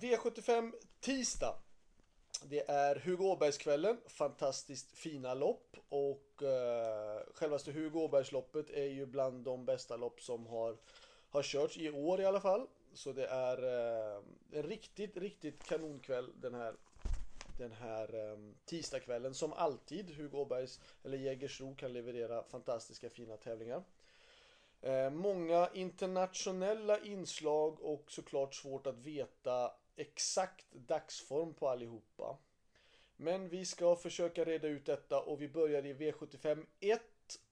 V75 tisdag. Det är Hugo Åbergskvällen, fantastiskt fina lopp och eh, självaste Hugo Åbergsloppet är ju bland de bästa lopp som har, har körts i år i alla fall. Så det är eh, en riktigt, riktigt kanonkväll den här, den här eh, tisdagskvällen. Som alltid, Hugo Åbergs eller Jägersro kan leverera fantastiska fina tävlingar. Eh, många internationella inslag och såklart svårt att veta exakt dagsform på allihopa. Men vi ska försöka reda ut detta och vi börjar i V75 1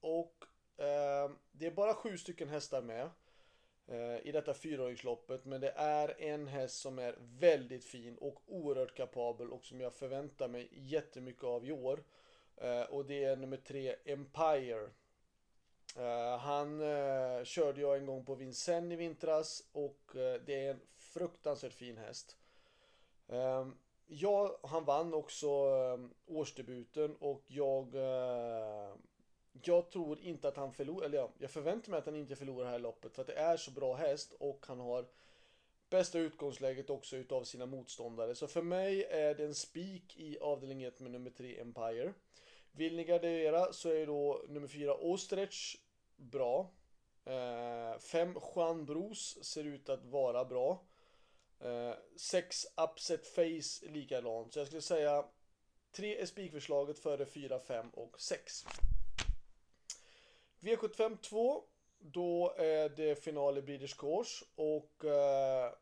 och eh, det är bara sju stycken hästar med eh, i detta fyraåringsloppet men det är en häst som är väldigt fin och oerhört kapabel och som jag förväntar mig jättemycket av i år. Eh, och det är nummer tre Empire. Uh, han uh, körde jag en gång på Vincennes i vintras och uh, det är en fruktansvärt fin häst. Ehm, ja, han vann också ehm, årsdebuten och jag eh, jag tror inte att han förlorar, eller ja, jag förväntar mig att han inte förlorar det här loppet för att det är så bra häst och han har bästa utgångsläget också utav sina motståndare. Så för mig är det en spik i avdelning 1 med nummer 3 Empire. Vill ni gardera så är då nummer 4 Ostrich bra. 5 eh, Juan Bros ser ut att vara bra. 6 eh, Upset Face likadant. Så jag skulle säga 3 är spikförslaget före 4, 5 och 6. V75 2. Då är det final i British Course och eh,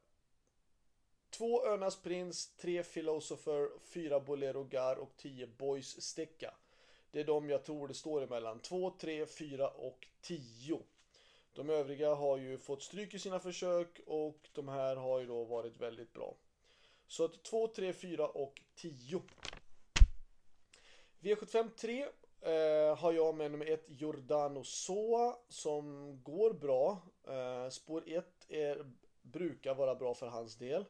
Två Örnas Prins, tre Philosopher, fyra Bolero Gar och tio Boys Sticka. Det är de jag tror det står emellan. 2, 3, 4 och 10. De övriga har ju fått stryk i sina försök och de här har ju då varit väldigt bra. Så att 2, 3, 4 och 10. V75 3 eh, har jag med nummer 1 Giordano Soa som går bra. Eh, spår 1 brukar vara bra för hans del.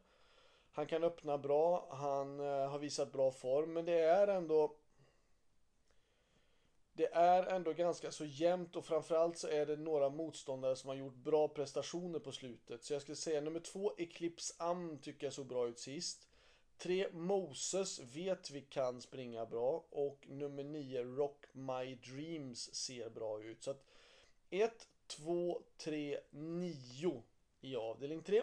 Han kan öppna bra, han eh, har visat bra form men det är ändå det är ändå ganska så jämnt och framförallt så är det några motståndare som har gjort bra prestationer på slutet. Så jag skulle säga nummer två Eclipse Am tycker jag såg bra ut sist. Tre Moses vet vi kan springa bra och nummer nio Rock My Dreams ser bra ut. Så att 1, 2, 3, 9 i avdelning 3.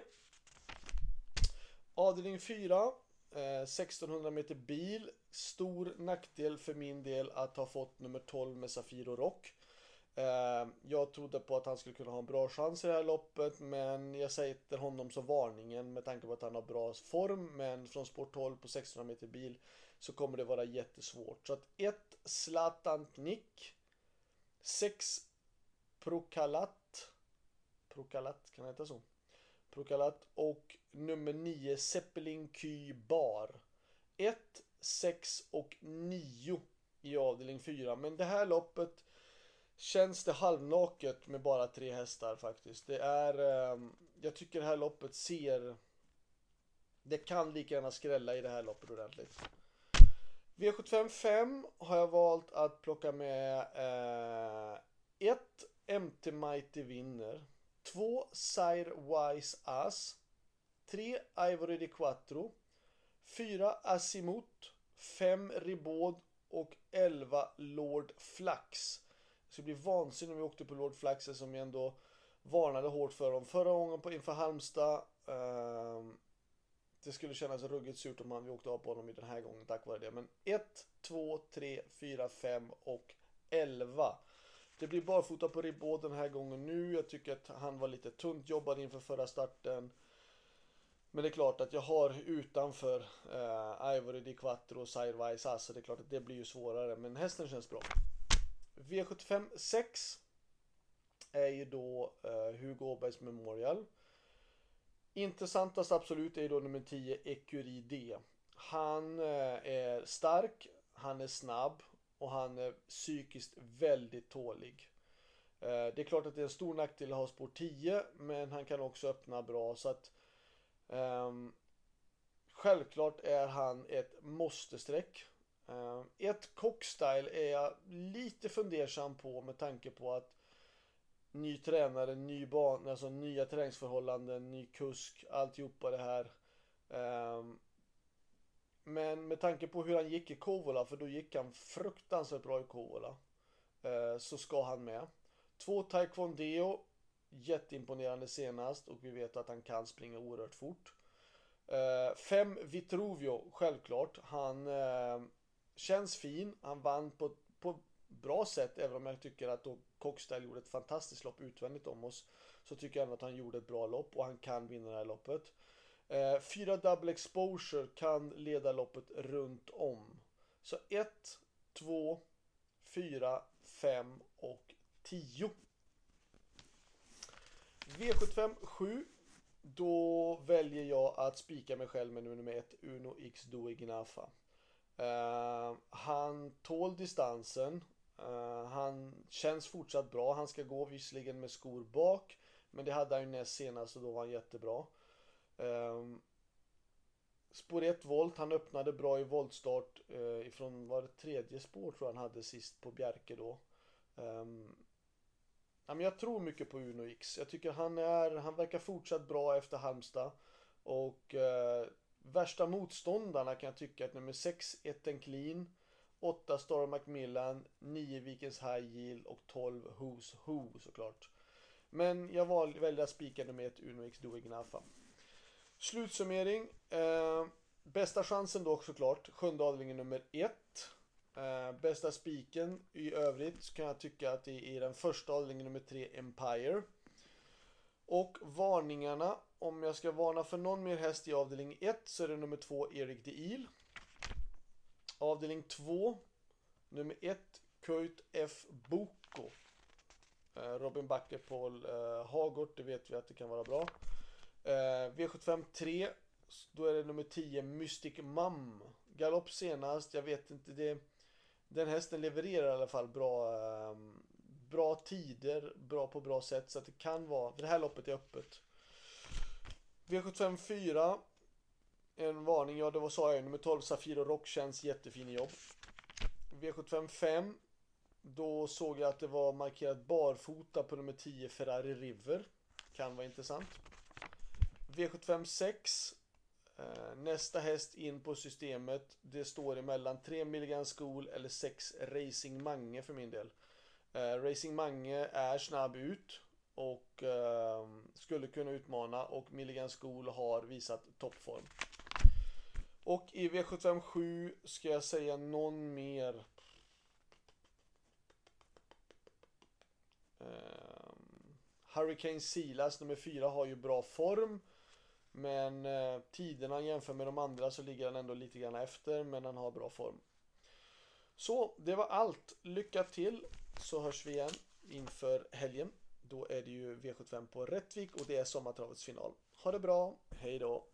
Avdelning 4 1600 eh, meter bil. Stor nackdel för min del att ha fått nummer 12 med Safiro Rock. Eh, jag trodde på att han skulle kunna ha en bra chans i det här loppet men jag sätter honom som varningen med tanke på att han har bra form men från sport 12 på 600 meter bil så kommer det vara jättesvårt. Så att 1 Zlatan Nick 6 Prokalat Prokalat, kan det heta så? Prokalat och nummer 9 Zeppelin Ky Bar. 1, 6 och 9 i avdelning 4. Men det här loppet känns det halvnaket med bara tre hästar faktiskt. Det är, ehm, jag tycker det här loppet ser, det kan lika gärna skrälla i det här loppet ordentligt. V75 5 har jag valt att plocka med 1 eh, MT Mighty vinner. 2 Sire Wise As 3 Ivory di Quattro 4 Asimut 5 Ribaud och 11 Lord Flax. Det skulle bli vansinnigt om vi åkte på Lord Flax som vi ändå varnade hårt för dem förra gången på inför Halmstad. Um, det skulle kännas ruggigt surt om vi åkte av på honom i den här gången tack vare det. Men 1, 2, 3, 4, 5 och 11. Det blir barfota på Ribaud den här gången nu. Jag tycker att han var lite tunt jobbad inför förra starten. Men det är klart att jag har utanför eh, Ivory Di Quattro och Sidewise så det är klart att det blir ju svårare. Men hästen känns bra. V75 6 är ju då eh, Hugo Åbergs Memorial. Intressantast absolut är ju då nummer 10 Ecurie D. Han eh, är stark, han är snabb och han är psykiskt väldigt tålig. Eh, det är klart att det är en stor nackdel att ha spår 10 men han kan också öppna bra så att um, Självklart är han ett måste-streck. Um, ett cockstyle är jag lite fundersam på med tanke på att ny tränare, ny bana, alltså nya träningsförhållanden, ny kusk, alltihopa det här. Um, men med tanke på hur han gick i Kovola, för då gick han fruktansvärt bra i Kovola, uh, eh, så ska han med. Två Taekwondo, jätteimponerande senast och vi vet att han kan springa oerhört fort. Uh, fem Vitruvio, självklart. Han uh, känns fin, han vann på, på bra sätt, även om jag tycker att då Cockstyle gjorde ett fantastiskt lopp utvändigt om oss. Så tycker jag ändå att han gjorde ett bra lopp och han kan vinna det här loppet. Eh, fyra double exposure kan leda loppet runt om. Så 1, 2, 4, 5 och 10. V75 7. Då väljer jag att spika mig själv med nummer 1, Uno X Due Gnafa. Uh, eh, han tål distansen. Uh, han känns fortsatt bra. Han ska gå visserligen med skor bak. Men det hade han ju näst senast och då var han jättebra. Uh, spår 1 volt, han öppnade bra i voltstart uh, ifrån, var det tredje spår tror jag han hade sist på Bjerke då. Um, ja, men jag tror mycket på Uno X. Jag tycker han är, han verkar fortsatt bra efter Halmstad. Och eh, värsta motståndarna kan jag tycka att nummer 6, Etten Clean, 8 Star Macmillan, 9 Vikens High Yield och 12 Who's Who såklart. Men jag val, väljer att spika nummer 1 Uno X Doing Gnafa. Slutsummering. Eh, bästa chansen då såklart. Sjunde avdelningen nummer 1. Eh, bästa spiken i övrigt så kan jag tycka att det är den första avdelningen nummer 3 Empire. Och varningarna. Om jag ska varna för någon mer häst i avdelning 1 så är det nummer 2 Erik de Il. Avdelning 2 Nummer 1 Kurt F. Boko. Eh, Robin Backe, Paul eh, Hagort, det vet vi att det kan vara bra. Eh, V75 3, då är det nummer 10 Mystic Mum. Galopp senast, jag vet inte, det, den hästen levererar i alla fall bra, ehm, bra tider, bra på bra sätt. Så att det kan vara, för det här loppet är öppet. V75 4, en varning, ja det var sa jag nummer 12 Safiro Rock känns jättefin jobb. V75 5 då såg jag att det var markerat barfota på nummer 10 Ferrari River. Kan vara intressant. V75 6. Eh, nästa häst in på systemet. Det står emellan 3 Milligan School eller 6 Racing Mange för min del. Eh, Racing Mange är snabb ut och ehm, skulle kunna utmana och Milligan School har visat toppform. Och i V75 7 ska jag säga någon mer ehm, Hurricane Silas nummer 4 har ju bra form. Men eh, tiderna jämfört med de andra så ligger han ändå lite grann efter. Men han har bra form. Så det var allt. Lycka till så hörs vi igen inför helgen. Då är det ju V75 på Rättvik och det är sommartravets final. Ha det bra. Hej då.